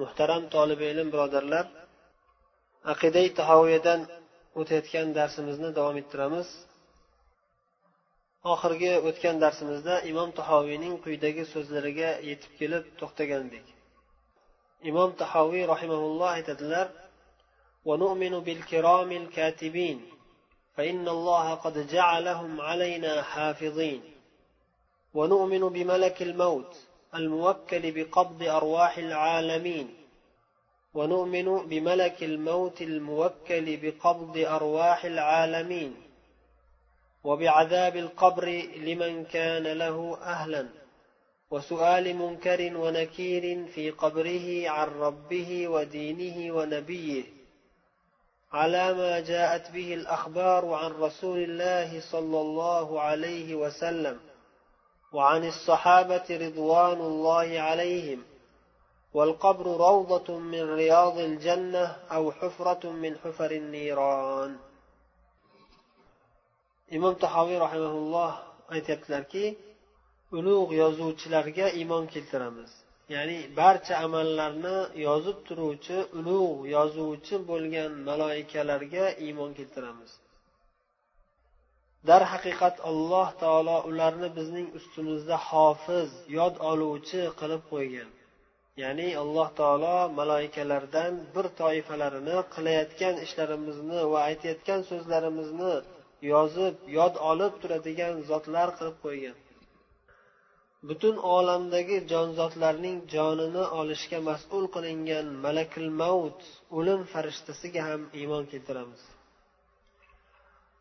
muhtaram tolib ilm birodarlar aqidai tahoviyadan o'tayotgan darsimizni davom ettiramiz oxirgi o'tgan darsimizda imom tahoviyning quyidagi so'zlariga yetib kelib to'xtagandik imom tahoviy rahimaulloh aytadilar ونؤمن بالكرام الكاتبين فإن الله قد جعلهم علينا حافظين ونؤمن بملك الموت الموكل بقبض أرواح العالمين. ونؤمن بملك الموت الموكل بقبض أرواح العالمين. وبعذاب القبر لمن كان له أهلا. وسؤال منكر ونكير في قبره عن ربه ودينه ونبيه. على ما جاءت به الأخبار عن رسول الله صلى الله عليه وسلم. وعن الصحابة رضوان الله عليهم والقبر روضة من رياض الجنة أو حفرة من حفر النيران imom tahoviy rahimaulloh aytyaptilarki ulug' yozuvchilarga iymon keltiramiz ya'ni barcha amallarni yozib turuvchi ulug' yozuvchi bo'lgan maloikalarga iymon keltiramiz darhaqiqat alloh taolo ularni bizning ustimizda hofiz yod oluvchi qilib qo'ygan. Ya'ni alloh taolo maloikalardan bir toifalarini qilayotgan ishlarimizni va aytayotgan so'zlarimizni yozib yod olib turadigan zotlar qilib qo'ygan. Butun olamdagi jonzotlarning jonini olishga mas'ul qilingan malakil mavt o'lim farishtasiga ham iymon keltiramiz.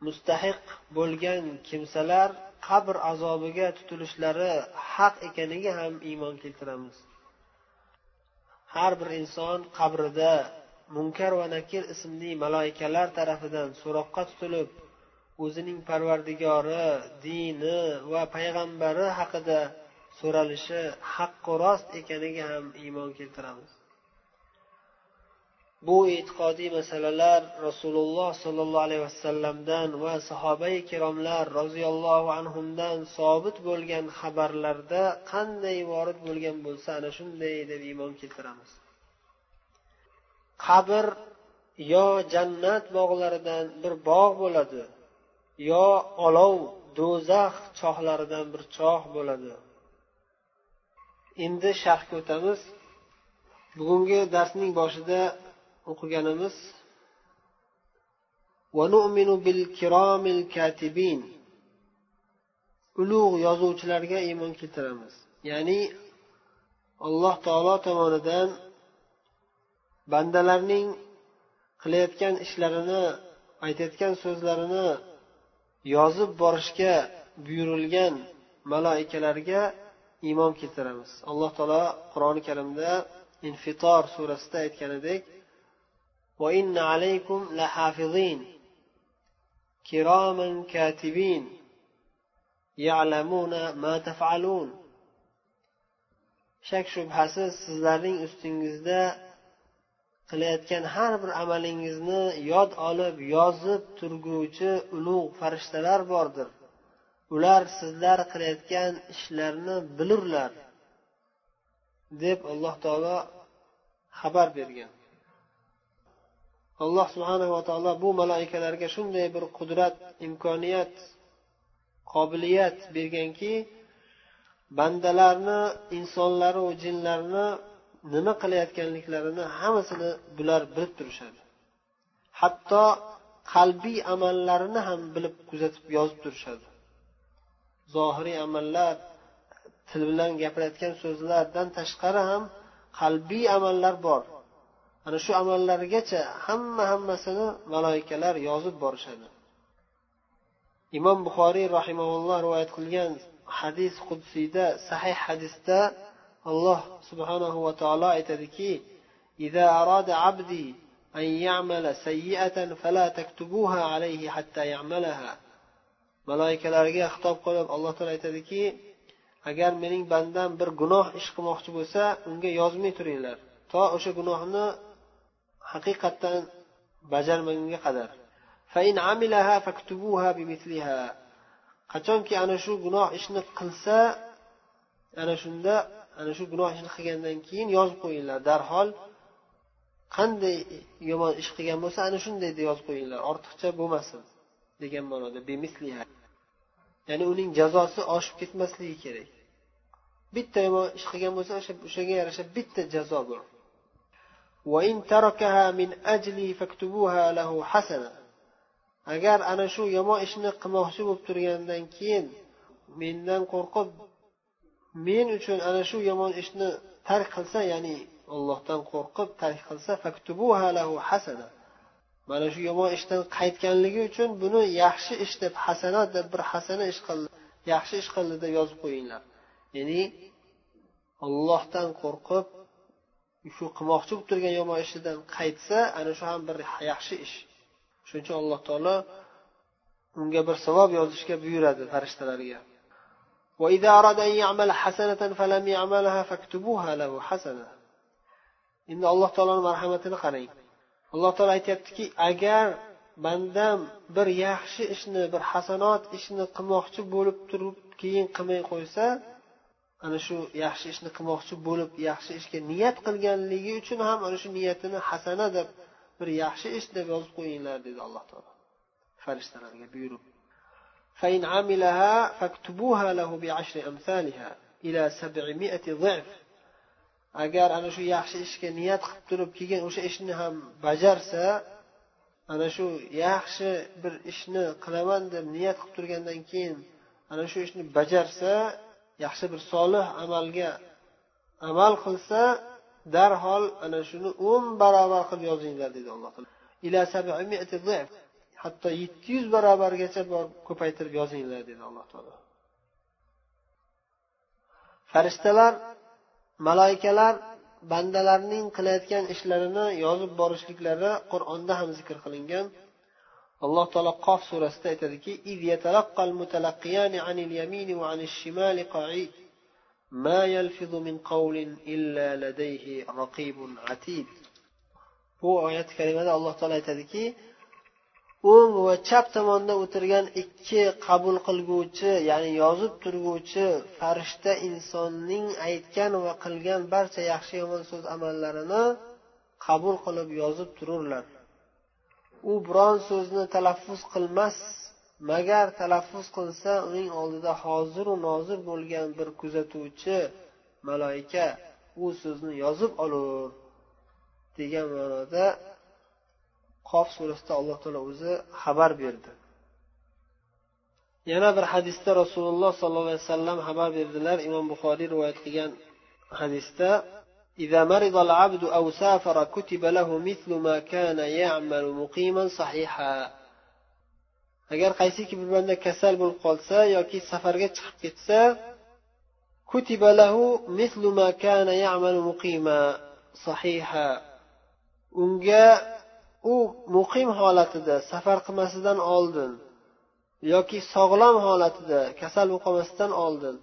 Mustahiq bo'lgan kimsalar qabr azobiga tutilishlari haq ekaniga ham iymon keltiramiz. Har bir inson qabrida munkar va nakir ismli maloikalar tarafidan so'roqqa tutilib o'zining parvardigori dini va payg'ambari haqida so'ralishi haqqu rost ekaniga ham iymon keltiramiz. Bu e'tiqodiy masalalar rasululloh sollallohu alayhi vasallamdan va sahobai ikromlar roziyallohu anhumdan sobit bo'lgan xabarlarda qanday vorid bo'lgan bo'lsa ana shunday deb iymon keltiramiz. Qabr yo jannat bog'laridan bir bog' bo'ladi yo olov do'zax chohlaridan bir choh bo'ladi. Endi sharhga o'tamiz bugungi darsning boshida o'qiganimiz ulug' yozuvchilarga iymon keltiramiz. Ya'ni alloh taolo tomonidan bandalarning qilayotgan ishlarini aytayotgan so'zlarini yozib borishga buyurilgan maloikalarga iymon keltiramiz. Alloh taolo qur'oni karimda infitor surasida aytganidek وإن عليكم لحافظين كراما كاتبين يعلمون ما تفعلون shak shubhasiz sizlarning ustingizda qilayotgan har bir amalingizni yod olib yozib turguvchi ulug' farishtalar bordir ular sizlar qilayotgan ishlarni bilurlar deb alloh taolo xabar bergan Alloh subhanava taolo bu malaikalarga shunday bir qudrat imkoniyat qobiliyat berganki bandalarni insonlaru jinlarni nima qilayotganliklarini hammasini bular bilib turishadi. Hatto qalbiy amallarini ham bilib kuzatib yozib turishadi. Zohiriy amallar til bilan gapirayotgan so'zlardan tashqari ham qalbiy amallar bor. ana shu amallargacha hamma hammasini maloikalar yozib borishadi imom buxoriy rahimaulloh rivoyat qilgan hadis qudsiyda sahih hadisda alloh subhanahu va taolo aytadiki إذا أراد عبدي أن يعمل سيئة فلا تكتبوها عليه حتى يعملها malaikalarga xitob qilib alloh taolo aytadiki agar mening bandam bir gunoh ish qilmoqchi bo'lsa unga yozmay turinglar to o'sha gunohni haqiqatdan bajarmagunga qadar. Qachonki ana shu gunoh ishni qilsa ana shunda ana shu gunoh ishni qilgandan keyin yozib qo'yinglar. Darhol qanday yomon ish qilgan bo'lsa ana shunday deb yozib qo'yinglar. Ortiqcha bo'lmasin degan ma'noda ya'ni uning jazosi oshib ketmasligi kerak. Bitta yomon ish qilgan bo'lsa o'sha o'shaga yarasha bitta jazo bor. وإن تركها من أجلي فاكتبوها له حسنة agar ana shu yomon ishni qilmoqchi bo'lib turgandan keyin mendan qo'rqib men uchun ana shu yomon ishni tark qilsa ya'ni ollohdan qo'rqib tark qilsa hasana mana shu yomon ishdan qaytganligi uchun buni yaxshi ish deb hasanat deb bir hasana ish qildi yaxshi ish qildi deb yozib qo'yinglar. Ya'ni ollohdan qo'rqib shu qilmoqchi bo'lib turgan yomon ishidan qaytsa ana shu ham bir yaxshi ish. Shuning uchun alloh taolo unga bir savob yozishga buyuradi farishtalarga endi alloh taoloni marhamatini qarang. Alloh taolo aytyaptiki agar bandam bir yaxshi ishni bir hasanot ishni qilmoqchi bo'lib turib keyin qilmay qo'ysa ana shu yaxshi ishni qilmoqchi bo'lib yaxshi ishga niyat qilganligi uchun ham ana shu niyatini hasana deb bir yaxshi ish deb yozib qo'yinglar dedi alloh taolo farishtalarga buyurib فإن عملها فاكتبوها له بعشر أمثالها إلى سبعمائة ضعف agar ana shu yaxshi ishga niyat qilib turib keyin o'sha ishni ham bajarsa ana shu yaxshi bir ishni qilaman deb niyat qilib turgandan keyin ana shu ishni bajarsa yaxshi bir solih amalga amal qilsa darhol ana shuni o'n barobar qilib yozinglar dedi alloh taolo. Hatto yetti yuz barobargacha borib ko'paytirib yozinglar dedi alloh taolo. Farishtalar maloikalar bandalarning qilayotgan ishlarini yozib borishliklari qur'onda ham zikr qilingan. alloh taolo qof surasida aytadiki bu oyat kalimada alloh taolo aytadiki o'ng va chap tomonda o'tirgan ikki qabul qilguvchi ya'ni yozib turguvchi farishta insonning aytgan va qilgan barcha yaxshi yomon so'z amallarini qabul qilib yozib tururlar. U biron so'zni talaffuz qilmas. Magar talaffuz qilsa uning oldida hoziru nozir bo'lgan bir kuzatuvchi maloika u so'zni yozib olur degan ma'noda qof surasida alloh taolo o'zi xabar berdi. Yana bir hadisda rasululloh sollallohu alayhi vasallam xabar berdilar. Imom buxoriy rivoyat qilgan hadisda إذا مرض العبد أو سافر كتب له مثل ما كان يعمل مقيما صحيحا agar qaysiki bir banda kasal bo'lib qolsa yoki safarga chiqib ketsa kutiba lahu mithlu ma kana ya'malu muqima sahiha unga u muqim holatida safar qilmasidan oldin yoki sog'lom holatida kasal bo'lib qolmasdan oldin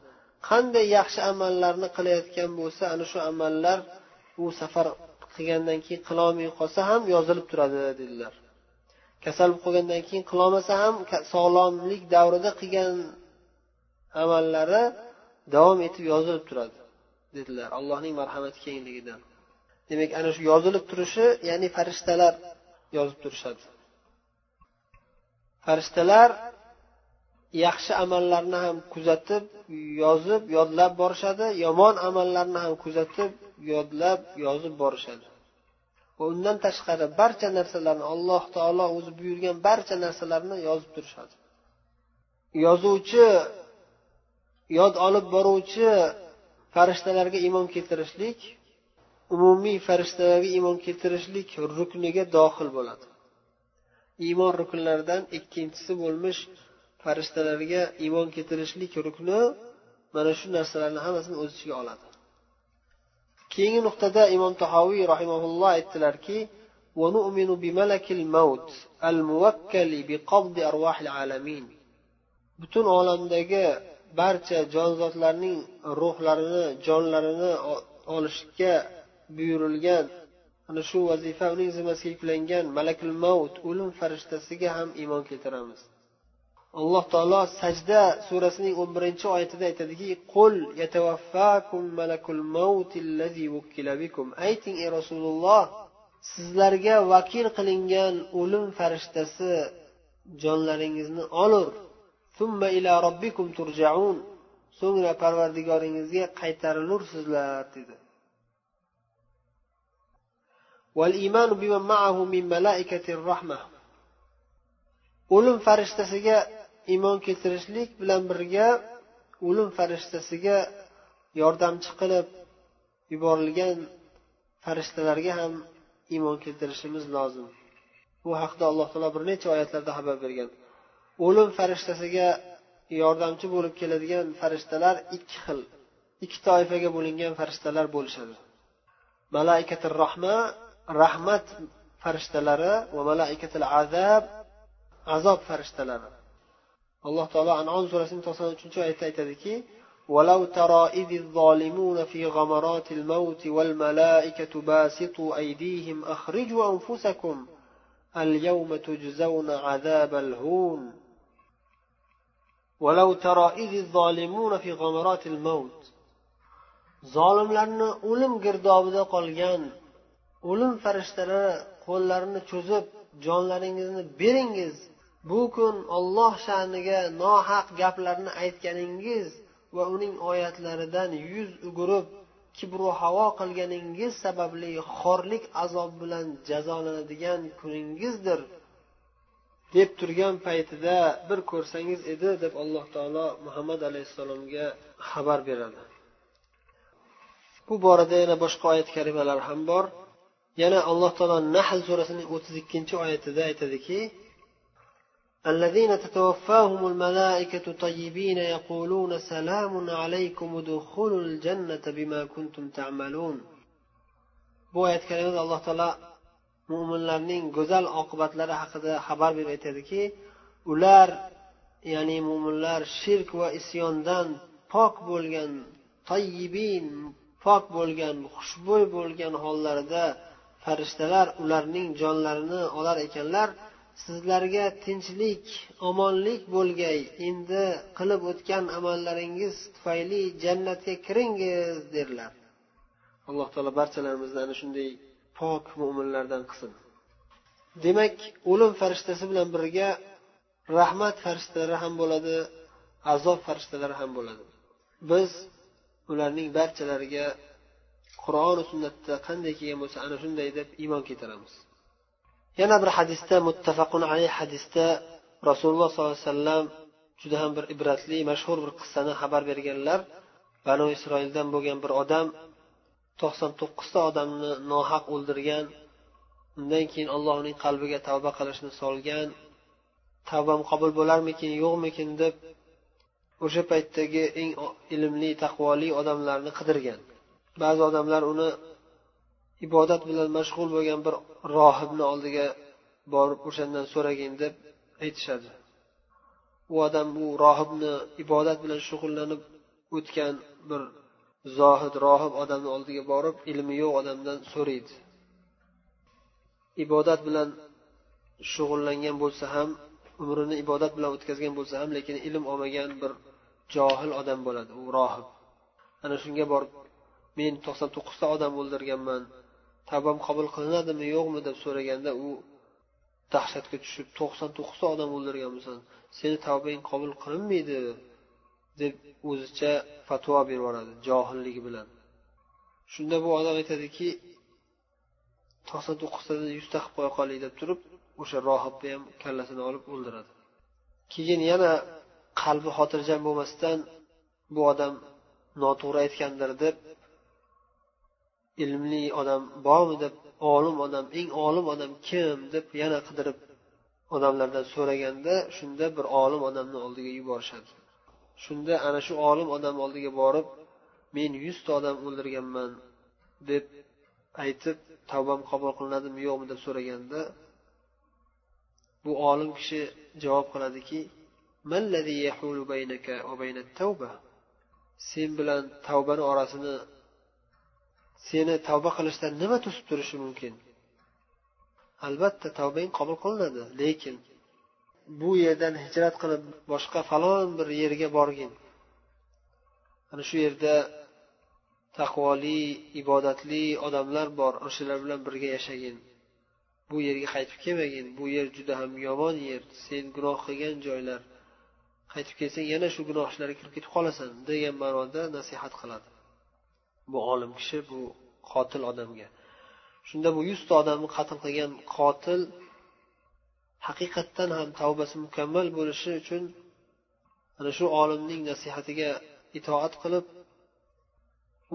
Qanday yaxshi amallarni qilayotgan bo'lsa ana shu amallar u safar qilgandan keyin qilolmay qolsa ham yozilib turadi dedilar. Kasal bo'lib qolgandan keyin qilolmasa ham sog'lomlik davrida qilgan amallari davom etib yozilib turadi dedilar allohning marhamati kengligidan. Demak ana shu yozilib turishi ya'ni farishtalar yozib turishadi. Farishtalar yaxshi amallarni ham kuzatib yozib yodlab borishadi. Yomon amallarni ham kuzatib yodlab yozib borishadi. Va undan tashqari barcha narsalarni alloh taolo o'zi buyurgan barcha narsalarni yozib turishadi. Yozuvchi yod olib boruvchi farishtalarga iymon keltirishlik umumiy farishtalarga iymon keltirishlik rukniga dohil bo'ladi. Iymon ruknlaridan ikkinchisi bo'lmish farishtalarga iymon keltirishlik rukni mana shu narsalarni hammasini o'z ichiga oladi keyingi nuqtada imom tahoviy rahimaulloh aytdilarki ونؤمن بملك الموت الموكل بقبض أرواح العالمين butun olamdagi barcha jonzotlarning ruhlarini jonlarini olishga buyurilgan ana shu vazifa uning zimmasiga yuklangan malakul mavt o'lim farishtasiga ham iymon keltiramiz alloh taolo sajda surasining o'n birinchi oyatida aytadiki qul yatavaffakum malakul bikum ayting ey rasululloh sizlarga vakil qilingan o'lim farishtasi jonlaringizni olur so'ngra parvardigoringizga qaytarilursizlar dedi والإيمان بمن معه من ملائكة الرحمة o'lim farishtasiga iymon keltirishlik bilan birga o'lim farishtasiga yordamchi qilib yuborilgan farishtalarga ham iymon keltirishimiz lozim. Bu haqda alloh taolo bir necha oyatlarda xabar bergan. O'lim farishtasiga yordamchi bo'lib keladigan farishtalar ikki xil ikki toifaga bo'lingan farishtalar bo'lishadi. Malaikatir rohma rahmat farishtalari va malaikatil azab azob farishtalari. alloh taolo anon surasining to'qson uchinchi oyatda aytadiki ولو ترى إذ الظالمون في غمرات الموت والملائكة باسطوا أيديهم أخرجوا أنفسكم اليوم تجزون عذاب الهون ولو ترى إذ الظالمون في غمرات الموت zolimlarni o'lim girdobida qolgan o'lim farishtalari qo'llarini cho'zib jonlaringizni beringiz Bu kun olloh sha'niga nohaq gaplarni aytganingiz va uning oyatlaridan yuz o'girib kibru havo qilganingiz sababli xorlik azob bilan jazolanadigan kuningizdir deb turgan paytida bir ko'rsangiz edi deb alloh taolo muhammad alayhissalomga xabar beradi. Bu borada yana boshqa oyat karimalar ham bor. Yana alloh taolo nahl surasining o'ttiz ikkinchi oyatida aytadiki الذين تتوفاهم الملائكة طيبين يقولون سلام عليكم ادخلوا الجنة بما كنتم تعملون bu oyat karimada alloh taolo mo'minlarning go'zal oqibatlari haqida xabar berib aytadiki ular ya'ni mo'minlar shirk va isyondan pok bo'lgan tayyibin pok bo'lgan xushbo'y bo'lgan hollarida farishtalar ularning jonlarini olar ekanlar Sizlarga tinchlik omonlik bo'lgay endi qilib o'tgan amallaringiz tufayli jannatga kiringiz derlar. Alloh taolo barchalarimizni ana shunday pok mo'minlardan qilsin. Demak o'lim farishtasi bilan birga rahmat farishtalari ham bo'ladi azob farishtalari ham bo'ladi. Biz ularning barchalariga qur'oni sunnatda qanday kelgan bo'lsa ana shunday deb iymon keltiramiz. Yana bir hadisda muttafaqun alayh hadisda rasululloh sollallohu alayhi vasallam juda ham bir ibratli mashhur bir qissani xabar berganlar. Banu isroildan bo'lgan bir odam to'qson to'qqizta odamni nohaq o'ldirgan undan keyin alloh uning qalbiga tavba qilishni solgan tavbam qabul bo'larmikin yo'qmikin? deb o'sha paytdagi eng ilmli taqvoli odamlarni qidirgan. Ba'zi odamlar uni ibodat bilan mashg'ul bo'lgan bir rohibni oldiga borib o'shandan so'ragin deb aytishadi. U odam bu rohibni ibodat bilan shug'ullanib o'tgan bir zohid rohib odamni oldiga borib ilmi yo'q odamdan so'raydi. Ibodat bilan shug'ullangan bo'lsa ham umrini ibodat bilan o'tkazgan bo'lsa ham lekin ilm olmagan bir johil odam bo'ladi u rohib. Ana shunga borib men to'qson to'qqizta odam o'ldirganman tavbam qabul qilinadimi yo'qmi deb so'raganda u dahshatga tushib to'qson to'qqizta odam o'ldirganmisan seni tavbang qabul qilinmaydi deb o'zicha fatvo berib yuboradi johilligi bilan. Shunda bu odam aytadiki to'qson to'qqiztadan yuzta qilib qo'ya qolay deb turib o'sha rohibni ham kallasini olib o'ldiradi. Keyin yana qalbi xotirjam bo'lmasdan bu odam noto'g'ri aytgandir deb ilmli odam bormi deb olim odam eng olim odam kim deb yana qidirib odamlardan so'raganda shunda bir olim odamni oldiga yuborishadi. Shunda ana shu olim odam oldiga borib men yuzta odam o'ldirganman deb aytib tavbam qabul qilinadimi yo'qmi deb so'raganda bu olim kishi javob qiladiki sen bilan tavbani orasini seni tavba qilishdan nima to'sib turishi mumkin? Albatta tavbang qabul qilinadi lekin bu yerdan hijrat qilib boshqa falon bir yerga borgin. Ana shu yerda taqvoli ibodatli odamlar bor o'shalar bilan birga yashagin. Bu yerga qaytib kelmagin bu yer juda ham yomon yer sen gunoh qilgan joylar. Qaytib kelsang yana shu gunoh ishlarga kirib ketib qolasan degan ma'noda nasihat qiladi. Bu olim kishi bu qotil odamga. Shunda bu yuzta odamni qatl qilgan qotil haqiqatdan ham tavbasi mukammal bo'lishi uchun ana shu olimning nasihatiga itoat qilib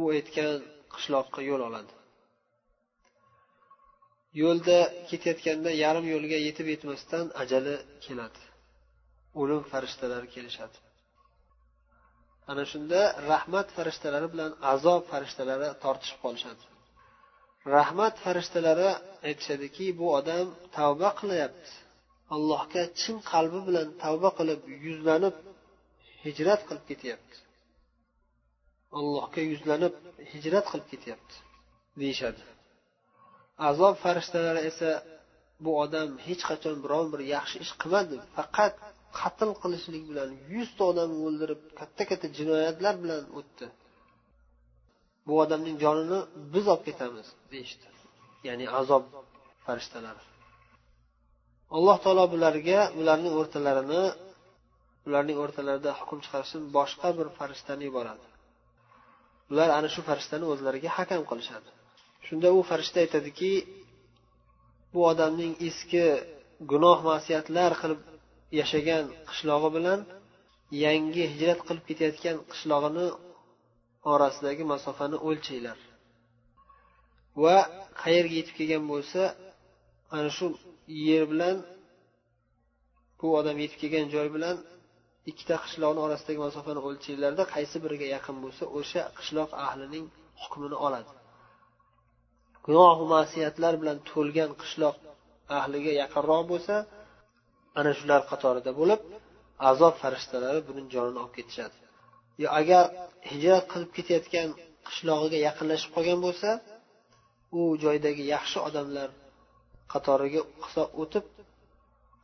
u aytgan qishloqqa yo'l oladi. Yo'lda ketayotganda yarim yo'lga yetib yetmasdan ajali keladi. O'lim farishtalari kelishadi. Ana shunda rahmat farishtalari bilan azob farishtalari tortishib qolishadi. Rahmat farishtalari aytishadiki bu odam tavba qilyapti. Allohga chin qalbi bilan tavba qilib yuzlanib hijrat qilib ketyapti. Allohga yuzlanib hijrat qilib ketyapti deyishadi. Azob farishtalari esa bu odam hech qachon biron bir yaxshi ish qilmadi faqat qatl qilishlik bilan yuzta odamni o'ldirib katta katta jinoyatlar bilan o'tdi. Bu odamning jonini biz olib ketamiz deyishdi. Ya'ni azob farishtalari. Alloh taolo bularga ularning o'rtalarini ularning o'rtalarida hukm chiqarish uchun boshqa bir farishtani yuboradi ular ana shu farishtani o'zlariga hakam qilishadi. Shunda u farishta aytadiki bu odamning eski gunoh masiyatlar qilib yashagan qishlog'i bilan yangi hijrat qilib ketayotgan qishlog'ini orasidagi masofani o'lchanglar va qayerga yetib kelgan bo'lsa ana shu yer bilan bu odam yetib kelgan joy bilan ikkita qishloqni orasidagi masofani o'lchanglarda qaysi biriga yaqin bo'lsa o'sha qishloq ahlining hukmini oladi. Gunohu masiyatlar bilan to'lgan qishloq ahliga yaqinroq bo'lsa ana shular qatorida bo'lib azob farishtalari buning jonini olib ketishadi. Yo agar hijrat qilib ketayotgan qishlog'iga yaqinlashib qolgan bo'lsa u joydagi yaxshi odamlar qatoriga hisob o'tib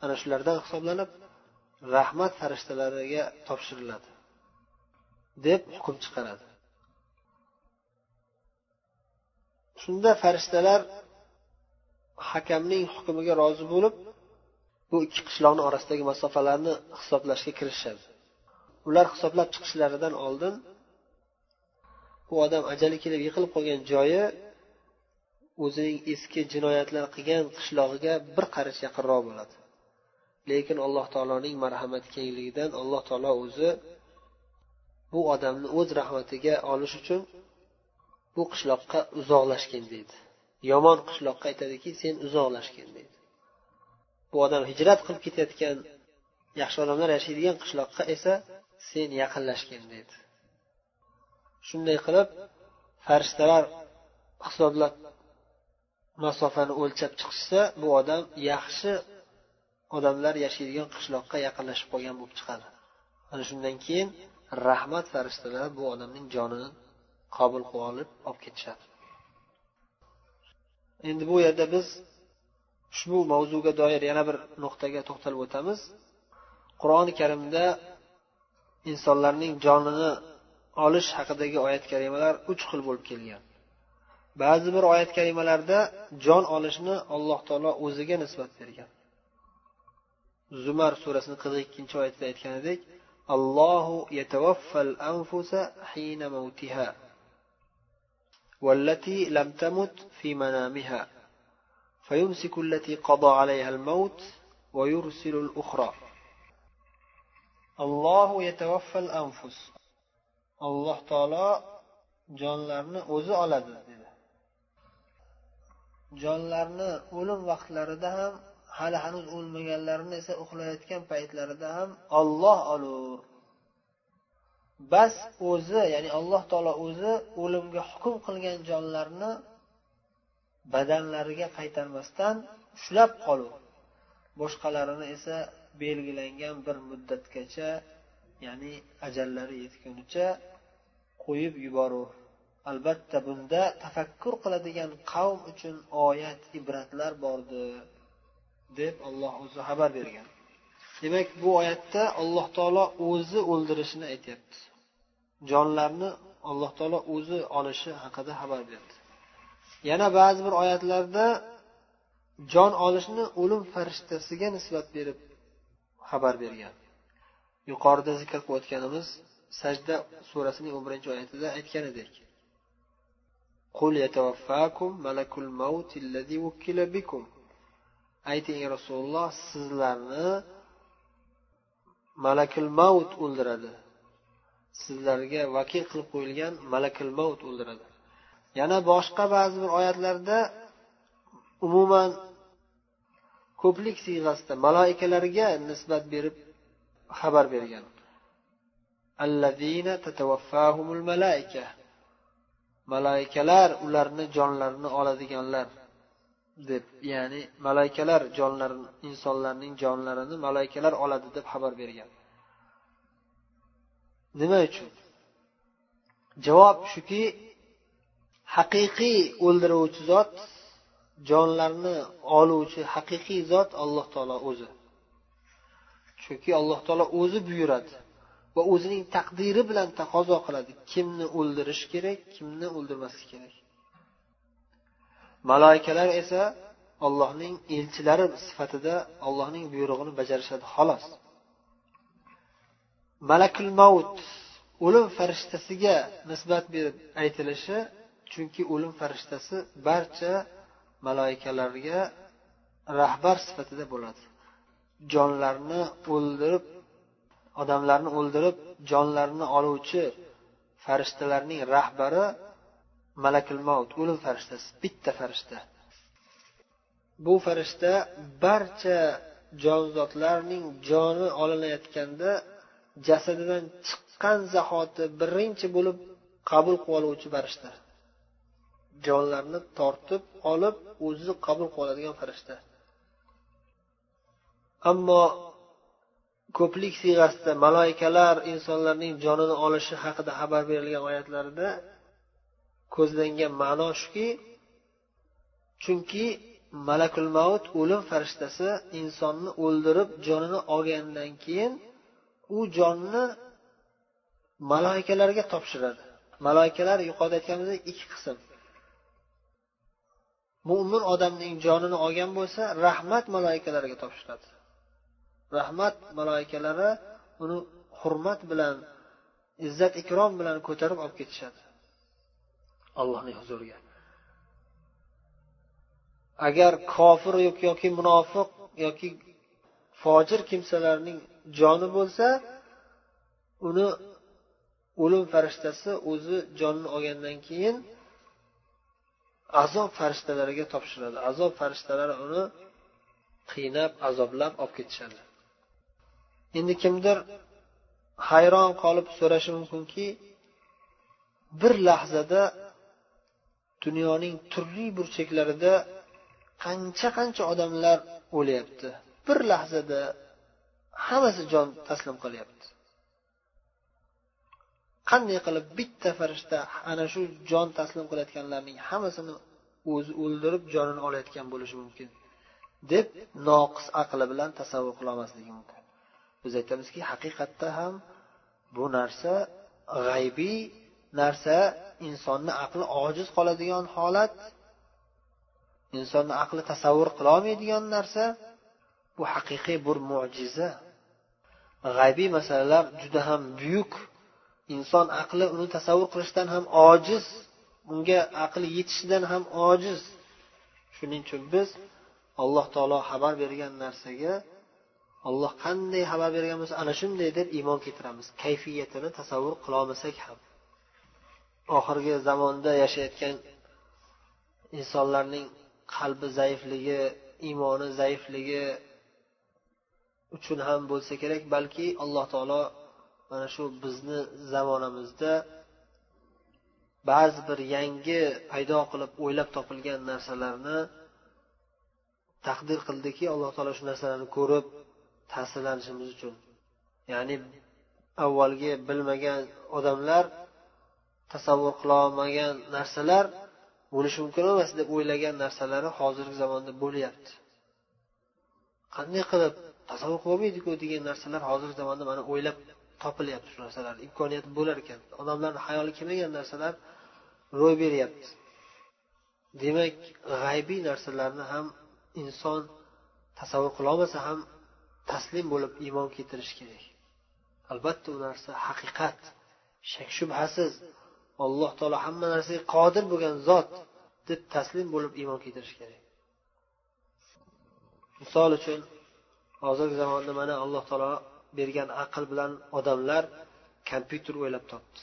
ana shulardan hisoblanib rahmat farishtalariga topshiriladi deb hukm chiqaradi. Shunda farishtalar hakamning hukmiga rozi bo'lib bu ikki qishloqni orasidagi masofalarni hisoblashga kirishishadi ular hisoblab chiqishlaridan oldin bu odam ajali kelib yiqilib qolgan joyi o'zining eski jinoyatlar qilgan qishlog'iga bir qarich yaqinroq bo'ladi. Lekin alloh taoloning marhamati kengligidan alloh taolo o'zi bu odamni o'z rahmatiga olish uchun bu qishloqqa uzoqlashgin deydi. Yomon qishloqqa aytadiki sen uzoqlashgin deydi. Bu odam hijrat qilib ketayotgan yaxshi odamlar yashaydigan qishloqqa esa sen yaqinlashgin deydi. Shunday qilib farishtalar hisoblab masofani o'lchab chiqishsa bu odam yaxshi odamlar yashaydigan qishloqqa yaqinlashib qolgan bo'lib chiqadi. Ana shundan keyin rahmat farishtalari bu odamning jonini qabul qilib olib olib ketishadi. Endi bu yerda biz ushbu mavzuga doir yana bir nuqtaga to'xtalib o'tamiz qur'oni karimda insonlarning jonini olish haqidagi oyat karimalar uch xil bo'lib kelgan ba'zi bir oyat karimalarda jon olishni alloh taolo o'ziga nisbat bergan zumar surasini qirq ikkinchi oyatida aytganidek allohu yatavaffal anfusa hina mavtiha والتي لم تمت في منامها فيمسك التي قضى عليها الموت ويرسل الأخرى الله يتوفى الأنفس alloh taolo jonlarni o'zi oladi dedi jonlarni o'lim vaqtlarida ham hali hanuz o'lmaganlarni esa uxlayotgan paytlarida ham olloh olur bas o'zi ya'ni alloh taolo o'zi o'limga hukm qilgan jonlarni badanlariga qaytarmasdan ushlab qoluv boshqalarini esa belgilangan bir muddatgacha ya'ni ajallari yetgunicha qo'yib yuboruv albatta bunda tafakkur qiladigan qavm uchun oyat ibratlar bordi deb alloh o'zi xabar bergan. Demak bu oyatda alloh taolo o'zi o'ldirishini aytyapti. Jonlarni alloh taolo o'zi olishi haqida xabar berdi. Yana ba'zi bir oyatlarda jon olishni o'lim farishtasiga nisbat berib xabar bergan. Yuqorida zikr qilib o'tganimiz sajda surasining o'n birinchi oyatida aytgan edik. Ayting rasululloh sizlarni malakul maut o'ldiradi. Sizlarga vakil qilib qo'yilgan malakul maut o'ldiradi. Yana boshqa ba'zi bir oyatlarda umuman ko'plik siyg'asida maloikalarga nisbat berib xabar bergan. Maloikalar ularni jonlarini oladiganlar deb ya'ni malaikalar jonlarini insonlarning jonlarini malaikalar oladi deb xabar bergan. Nima uchun? Javob shuki haqiqiy o'ldiruvchi zot jonlarni oluvchi haqiqiy zot alloh taolo o'zi. Chunki alloh taolo o'zi buyuradi va o'zining taqdiri bilan taqozo qiladi kimni o'ldirish kerak kimni o'ldirmaslik kerak. Maloikalar esa allohning elchilari sifatida allohning buyrug'ini bajarishadi xolos. Malakul maut o'lim farishtasiga nisbat berib aytilishi chunki o'lim farishtasi barcha maloikalarga rahbar sifatida bo'ladi. Jonlarni o'ldirib odamlarni o'ldirib jonlarni oluvchi farishtalarning rahbari malakul maut o'lim farishtasi bitta farishta. Bu farishta barcha jonzotlarning joni olinayotganda jasadidan chiqqan zahoti birinchi bo'lib qabul qilib oluvchi farishta. Jonlarni tortib olib o'zi qabul qilib oladigan farishta. Ammo ko'plik siyg'asida maloikalar insonlarning jonini olishi haqida xabar berilgan oyatlarda ko'zlangan ma'no shuki chunki malakul mavut o'lim farishtasi insonni o'ldirib jonini olgandan keyin u jonni maloikalarga topshiradi. Maloikalar yuqorida aytganimizdek ikki qism. Mo'min odamning jonini olgan bo'lsa rahmat maloikalariga topshiradi. Rahmat maloikalari uni hurmat bilan izzat ikrom bilan ko'tarib olib ketishadi. Allohning huzuriga. Agar kofir yoki munofiq yoki fojir kimsalarning joni bo'lsa uni o'lim farishtasi o'zi jonni olgandan keyin azob farishtalariga topshiradi azob farishtalari uni qiynab azoblab olib ketishadi. Endi kimdir hayron qolib so'rashi mumkinki bir lahzada dunyoning turli burchaklarida qancha qancha odamlar o'lyapti. Bir lahzada hammasi jon taslim qilyapti. Qanday qilib bitta farishta ana shu jon taslim qilayotganlarning hammasini o'zi o'ldirib jonini olayotgan bo'lishi mumkin deb noqis aqli bilan tasavvur qilolmasligi mumkin. Biz aytamizki haqiqatda ham bu narsa g'aybiy narsa insonni aqli ojiz qoladigan holat insonni aqli tasavvur qilolmaydigan narsa bu haqiqiy bir mo'jiza. G'aybiy masalalar juda ham buyuk inson aqli uni tasavvur qilishdan ham ojiz unga aqli yetishidan ham ojiz. Shuning uchun biz alloh taolo xabar bergan narsaga olloh qanday xabar bergan bo'lsa ana shunday deb iymon keltiramiz. Kayfiyatini tasavvur qilolmasak ham. Oxirgi zamonda yashayotgan insonlarning qalbi zaifligi iymoni zaifligi uchun ham bo'lsa kerak balki alloh taolo mana shu bizni zamonamizda ba'zi bir yangi paydo qilib o'ylab topilgan narsalarni taqdir qildiki alloh taolo shu narsalarni ko'rib ta'sirlanishimiz uchun. Ya'ni avvalgi bilmagan odamlar tasavvur qilolmagan narsalar bo'lishi mumkin emas deb o'ylagan narsalari hozirgi zamonda bo'lyapti. Qanday qilib tasavvur qilolmaydiku degan narsalar hozirgi zamonda mana o'ylab topilyapti shu narsalarni. Imkoniyati bo'lar ekan. Odamlarni hayoli kelmagan narsalar ro'y beryapti. Demak g'aybiy narsalarni ham inson tasavvur qilolmasa ham taslim bo'lib iymon keltirishi kerak. Albatta u narsa haqiqat shak shubhasiz alloh taolo hamma narsaga qodir bo'lgan zot deb taslim bo'lib iymon keltirish kerak. Misol uchun hozirgi zamonda mana alloh taolo bergan aql bilan odamlar kompyuter o'ylab topdi.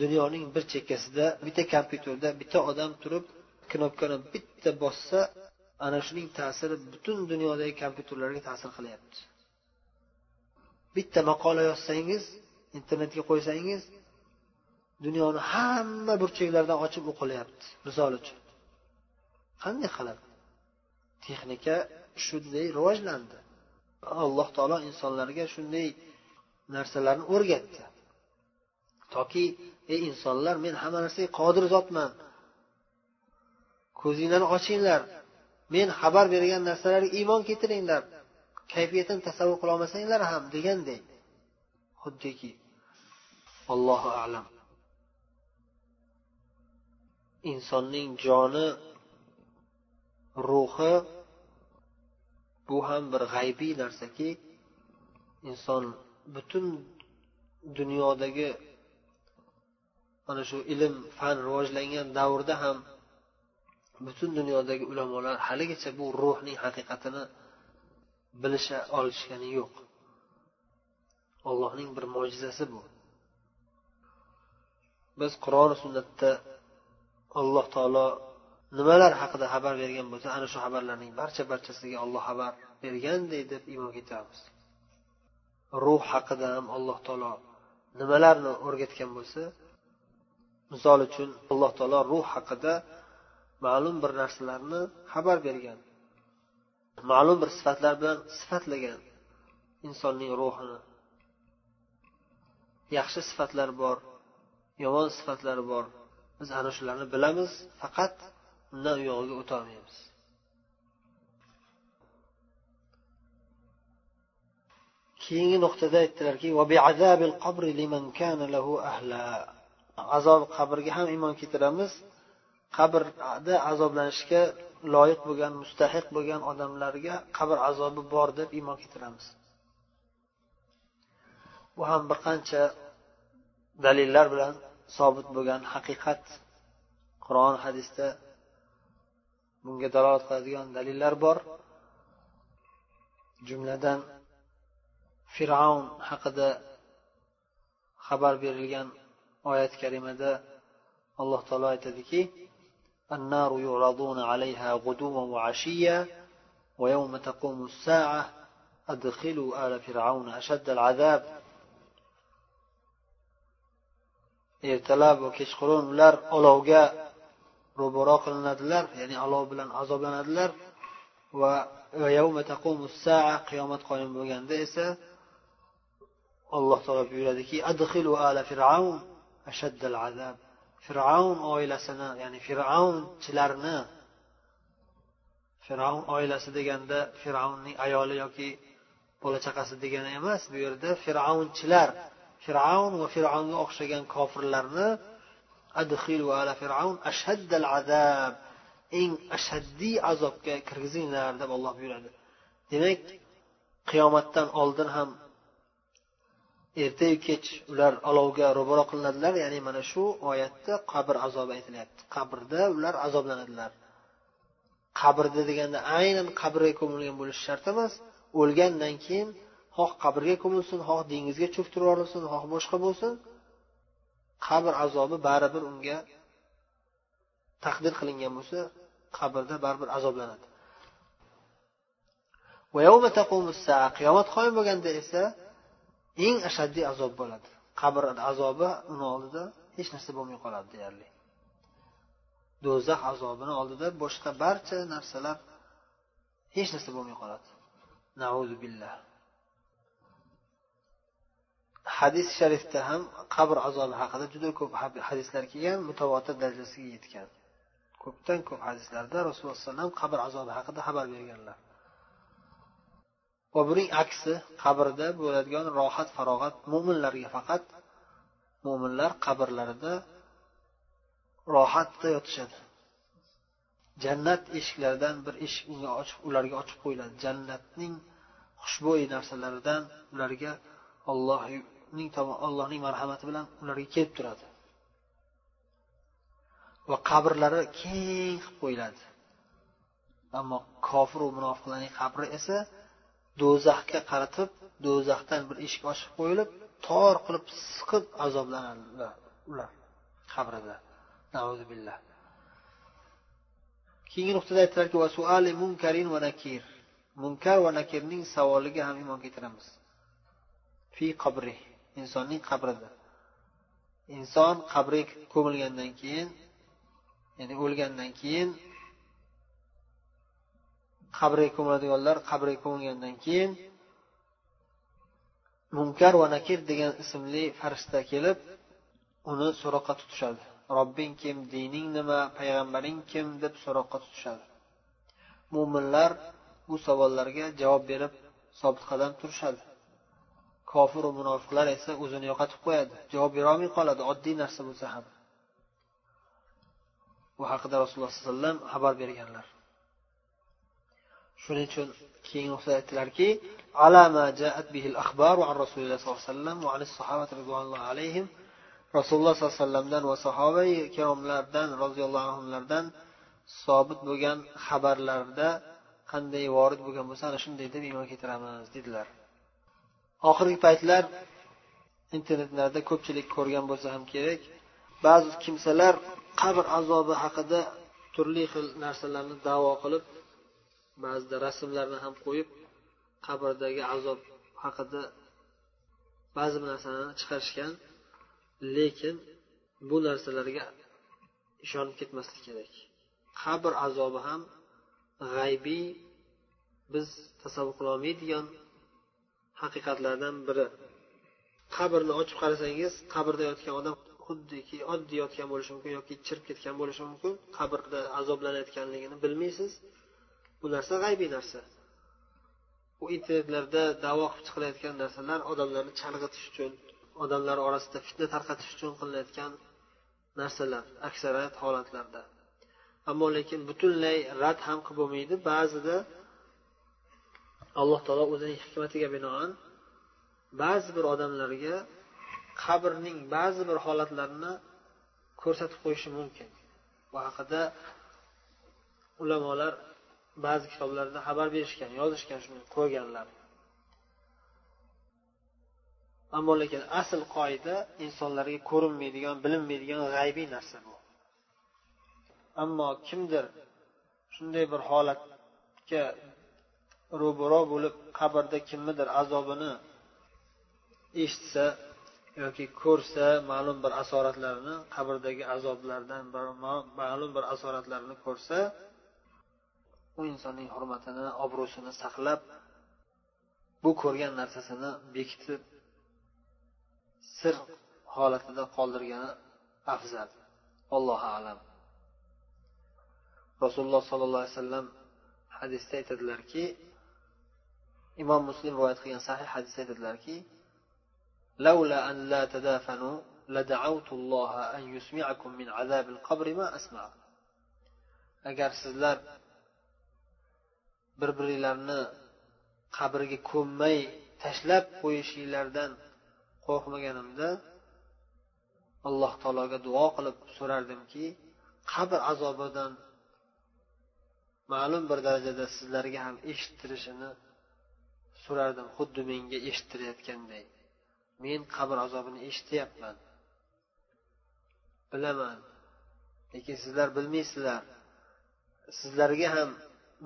Dunyoning bir chekkasida bitta kompyuterda bitta odam turib knopkani bitta bossa ana shuning ta'siri butun dunyodagi kompyuterlarga ta'sir qilyapti. Bitta maqola yozsangiz internetga qo'ysangiz dunyoni hamma burchaklaridan ochib o'qilyapti misol uchun. Qanday qilib? Texnika shunday rivojlandi. Alloh taolo insonlarga shunday narsalarni o'rgatdi. Toki ey insonlar men hamma narsaga qodir zotman. Ko'zinglarni ochinglar. Men xabar bergan narsalarga iymon keltiringlar. Kayfiyatini tasavvur qilolmasanglar ham deganday xuddiki allohu alam. Insonning joni ruhi bu ham bir g'aybiy narsaki inson butun dunyodagi mana shu ilm fan rivojlangan davrda ham butun dunyodagi ulamolar haligacha bu ruhning haqiqatini bilisha olishgani yo'q. Allohning bir mo'jizasi bu. Biz qur'oni sunnatda alloh taolo nimalar haqida xabar bergan bo'lsa ana shu xabarlarning barcha barchasiga olloh xabar berganday deb iymon keltiramiz. Ruh haqida ham alloh taolo nimalarni o'rgatgan bo'lsa misol uchun alloh taolo ruh haqida ma'lum bir narsalarni xabar bergan ma'lum bir sifatlar bilan sifatlagan insonning ruhini yaxshi sifatlar bor yomon sifatlar bor biz ana shularni bilamiz faqat na u yog'iga o'tolmaymiz keyingi nuqtada aytdilarki azob qabrga ham iymon keltiramiz. Qabrda azoblanishga loyiq bo'lgan mustahiq bo'lgan odamlarga qabr azobi bor deb iymon keltiramiz. Bu ham bir qancha dalillar bilan sobit bo'lgan haqiqat. Qur'on hadisda bunga dalolat qiladigan dalillar bor jumladan fir'avn haqida xabar berilgan oyat karimada alloh taolo aytadiki النار يعرضون عليها غدوا وعشيا ويوم تقوم الساعة أدخلوا آل فرعون أشد العذاب ertalab va kechqurun ular olovga ro'baro qilinadilar ya'ni olov bilan azoblanadilar. Va qiyomat qoyim bo'lganda esa alloh taolo buyuradiki adxilu ala fir'avn ashaddal azab. Fir'avn oilasini ya'ni fir'avnchilarni fir'avn oilasi deganda fir'avnning ayoli yoki bola chaqasi degani emas bu yerda fir'avnchilar fir'avn va fir'avnga o'xshagan kofirlarni adxilu ala fir'avn ashaddal azab eng ashaddiy azobga kirgizinglar deb olloh buyuradi. Demak qiyomatdan oldin ham ertayu kech ular olovga ro'baro qilinadilar ya'ni mana shu oyatda qabr azobi aytilyapti. Qabrda ular azoblanadilar. Qabrda deganda aynan qabrga ko'milgan bo'lishi shart emas. O'lgandan keyin xoh qabrga ko'milsin xoh dengizga cho'ktirib yuborilsin xoh boshqa bo'lsin. Qabr azobi baribir unga taqdir qilingan bo'lsa qabrda baribir azoblanadi. Qiyomat qoyim bo'lganda esa eng ashaddiy azob bo'ladi. Qabr azobi uni oldida hech narsa bo'lmay qoladi deyarli. Do'zax azobini oldida boshqa barcha narsalar hech narsa bo'lmay qoladi. Billah. Hadis sharifda ham qabr azobi haqida juda ko'p hadislar kelgan mutavotir darajasiga yetgan. Ko'pdan ko'p hadislarda rasululloh alayhi vasallam qabr azobi haqida xabar berganlar. Va buning aksi qabrda bo'ladigan rohat farog'at mo'minlarga faqat mo'minlar qabrlarida rohatda yotishadi. Jannat eshiklaridan bir eshik unga ochib ularga ochib qo'yiladi. Jannatning xushbo'y narsalaridan ularga uning allohning marhamati bilan ularga kelib turadi. Va qabrlari keng qilib qo'yiladi. Ammo kofiru munofiqlarning qabri esa do'zaxga qaratib do'zaxdan bir eshik ochib qo'yilib tor qilib siqib azoblanadilar ular qabrida. Billah. Keyingi nuqtada aytdilarki munkarin va nakir. Munkar va nakirning savoliga ham iymon keltiramiz. Fi qabri. Insonning qabrida. Inson qabriga ko'milgandan keyin ya'ni o'lgandan keyin qabriga ko'miladiganlar qabriga ko'milgandan keyin munkar va nakir degan ismli farishta kelib uni so'roqqa tutishadi. Robbing kim dining nima payg'ambaring kim deb so'roqqa tutishadi. Mo'minlar bu savollarga javob berib sobitqadam turishadi. Kofiru munofiqlar esa o'zini yo'qotib qo'yadi. Javob berolmay qoladi. Oddiy narsa bo'lsa ham. Bu haqida rasululloh sallallohu alayhi vasallam xabar berganlar. Shuning uchun keyingi aytdilarki rasululloh sollallohu alayhi vasallam va rasululloh sollallohu alayhi vasallamdan va sahoba ikromlardan roziyallohu anhulardan sobit bo'lgan xabarlarda qanday vorid bo'lgan bo'lsa ana shunday deb iymon keltiramiz dedilar. Oxirgi paytlar internetlarda ko'pchilik ko'rgan bo'lsa ham kerak. Ba'zi kimsalar qabr azobi haqida turli xil narsalarni davo qilib ba'zida rasmlarni ham qo'yib qabrdagi azob haqida ba'zi bir narsalarni chiqarishgan lekin bu narsalarga ishonib ketmaslik kerak. Qabr azobi ham g'aybiy biz tasavvur qilolmaydigan haqiqatlardan biri. Qabrni ochib qarasangiz qabrda yotgan odam xuddiki oddiy yotgan bo'lishi mumkin yoki chirib ketgan bo'lishi mumkin. Qabrda azoblanayotganligini bilmaysiz. Bu narsa g'aybiy narsa. U internetlarda davo qilib chiqilayotgan narsalar odamlarni chalg'itish uchun odamlar orasida fitna tarqatish uchun qilinayotgan narsalar aksariyat holatlarda. Ammo lekin butunlay rad ham qilib bo'lmaydi. Ba'zida alloh taolo o'zining hikmatiga binoan ba'zi bir odamlarga qabrning ba'zi bir holatlarini ko'rsatib qo'yishi mumkin. Bu haqida ulamolar ba'zi kitoblarda xabar berishgan yozishgan shuni ko'rganlar. Ammo lekin asl qoida insonlarga ko'rinmaydigan bilinmaydigan g'aybiy narsa bu. Ammo kimdir shunday bir holatga ro'baro bo'lib qabrda kimnidir azobini eshitsa yoki ko'rsa ma'lum bir asoratlarni qabrdagi azoblardan ma'lum bir asoratlarni ko'rsa u insonning hurmatini obro'sini saqlab bu ko'rgan narsasini bekitib sir holatida qoldirgani afzal. Allohu alam. Rasululloh sollallohu alayhi vasallam hadisda aytadilarki imom muslim rivoyat qilgan sahih hadisda aytadilarki لولا أن لا تدافنوا لدعوت الله أن يسمعكم من عذاب القبر ما أسمع agar sizlar bir biringlarni qabrga ko'mmay tashlab qo'yishinglardan qo'rqmaganimda alloh taologa duo qilib so'rardimki qabr azobidan ma'lum bir darajada sizlarga ham eshittirishini so'rardim xuddi menga eshittirayotganday men qabr azobini eshityapman. Bilaman lekin sizlar bilmaysizlar. Sizlarga ham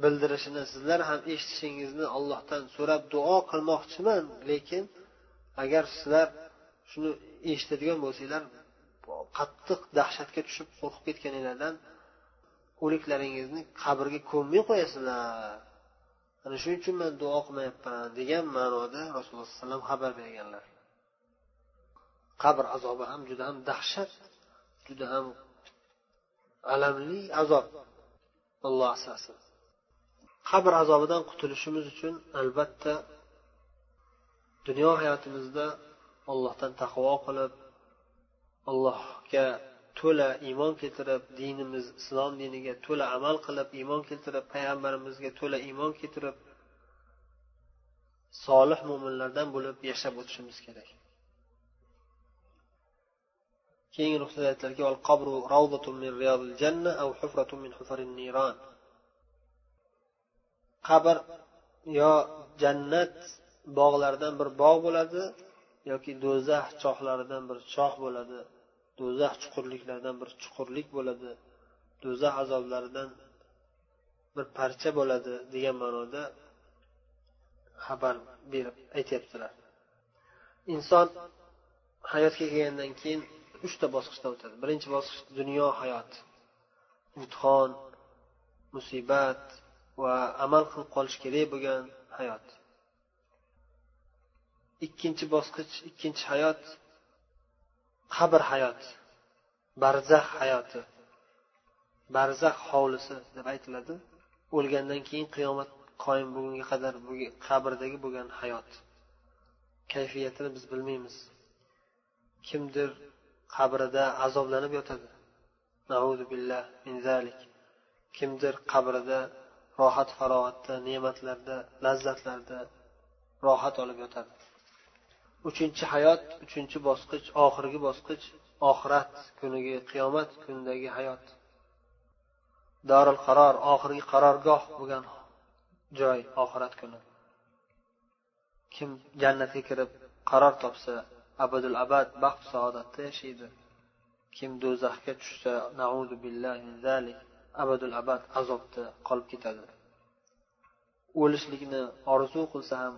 bildirishini sizlar ham eshitishingizni ollohdan so'rab duo qilmoqchiman lekin agar sizlar shuni eshitadigan bo'lsanglar qattiq dahshatga tushib qo'rqib ketganinglardan o'liklaringizni qabrga ko'mmay qo'yasizlar. Ana shuning uchun man duo qilmayapman degan ma'noda rasululloh alayhi vasallam xabar berganlar. Qabr azobi ham juda ham dahshat juda ham alamli azob. Alloh asrasin. Qabr azobidan qutulishimiz uchun albatta dunyo hayotimizda allohdan taqvo qilib allohga to'la iymon keltirib dinimiz islom diniga to'la amal qilib iymon keltirib payg'ambarimizga to'la iymon keltirib solih mo'minlardan bo'lib yashab o'tishimiz kerak. Keyingi nuqtada aytilarki qabr yo jannat bog'laridan bir bog' bo'ladi yoki do'zax chohlaridan bir choh bo'ladi. Do'zax chuqurliklaridan bir chuqurlik bo'ladi do'zax azoblaridan bir parcha bo'ladi degan ma'noda xabar berib aytyaptilar. Inson hayotga kelgandan keyin uchta bosqichdan o'tadi. Birinchi bosqich dunyo hayoti imtihon musibat va amal qilib qolish kerak bo'lgan hayot. Ikkinchi bosqich ikkinchi hayot qabr hayoti barzax hayoti barzax hovlisi deb aytiladi. O'lgandan keyin qiyomat qoyim bugunga qadar qabrdagi bo'lgan hayot. Kayfiyatini biz bilmaymiz. Kimdir qabrida azoblanib yotadi. Billah min zalik. Kimdir qabrida rohat farog'atda ne'matlarda lazzatlarda rohat olib yotadi. Uchinchi hayot uchinchi bosqich oxirgi bosqich oxirat kunigi qiyomat kunidagi hayot. Dorul qaror oxirgi qarorgoh bo'lgan joy oxirat kuni. Kim jannatga kirib qaror topsa abadul abad baxt saodatda yashaydi. Kim do'zaxga tushsa naudu billahi min zalik abadul abad azobda qolib ketadi. O'lishlikni orzu qilsa ham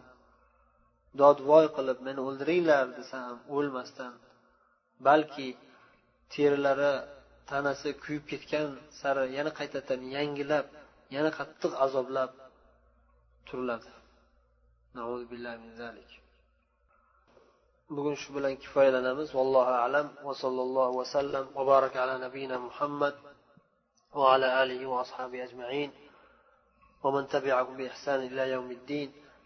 dodvoy qilib meni o'ldiringlar desa ham o'lmasdan balki terilari tanasi kuyib ketgan sari yana qaytadan yangilab yana qattiq azoblab turiladi bugun shu bilan kifoyalanamiz vallohu alam va sallallohu vasallam va baraka ala nabiyina muhammad وعلى آله وأصحابه أجمعين ومن تبعهم بإحسان إلى يوم الدين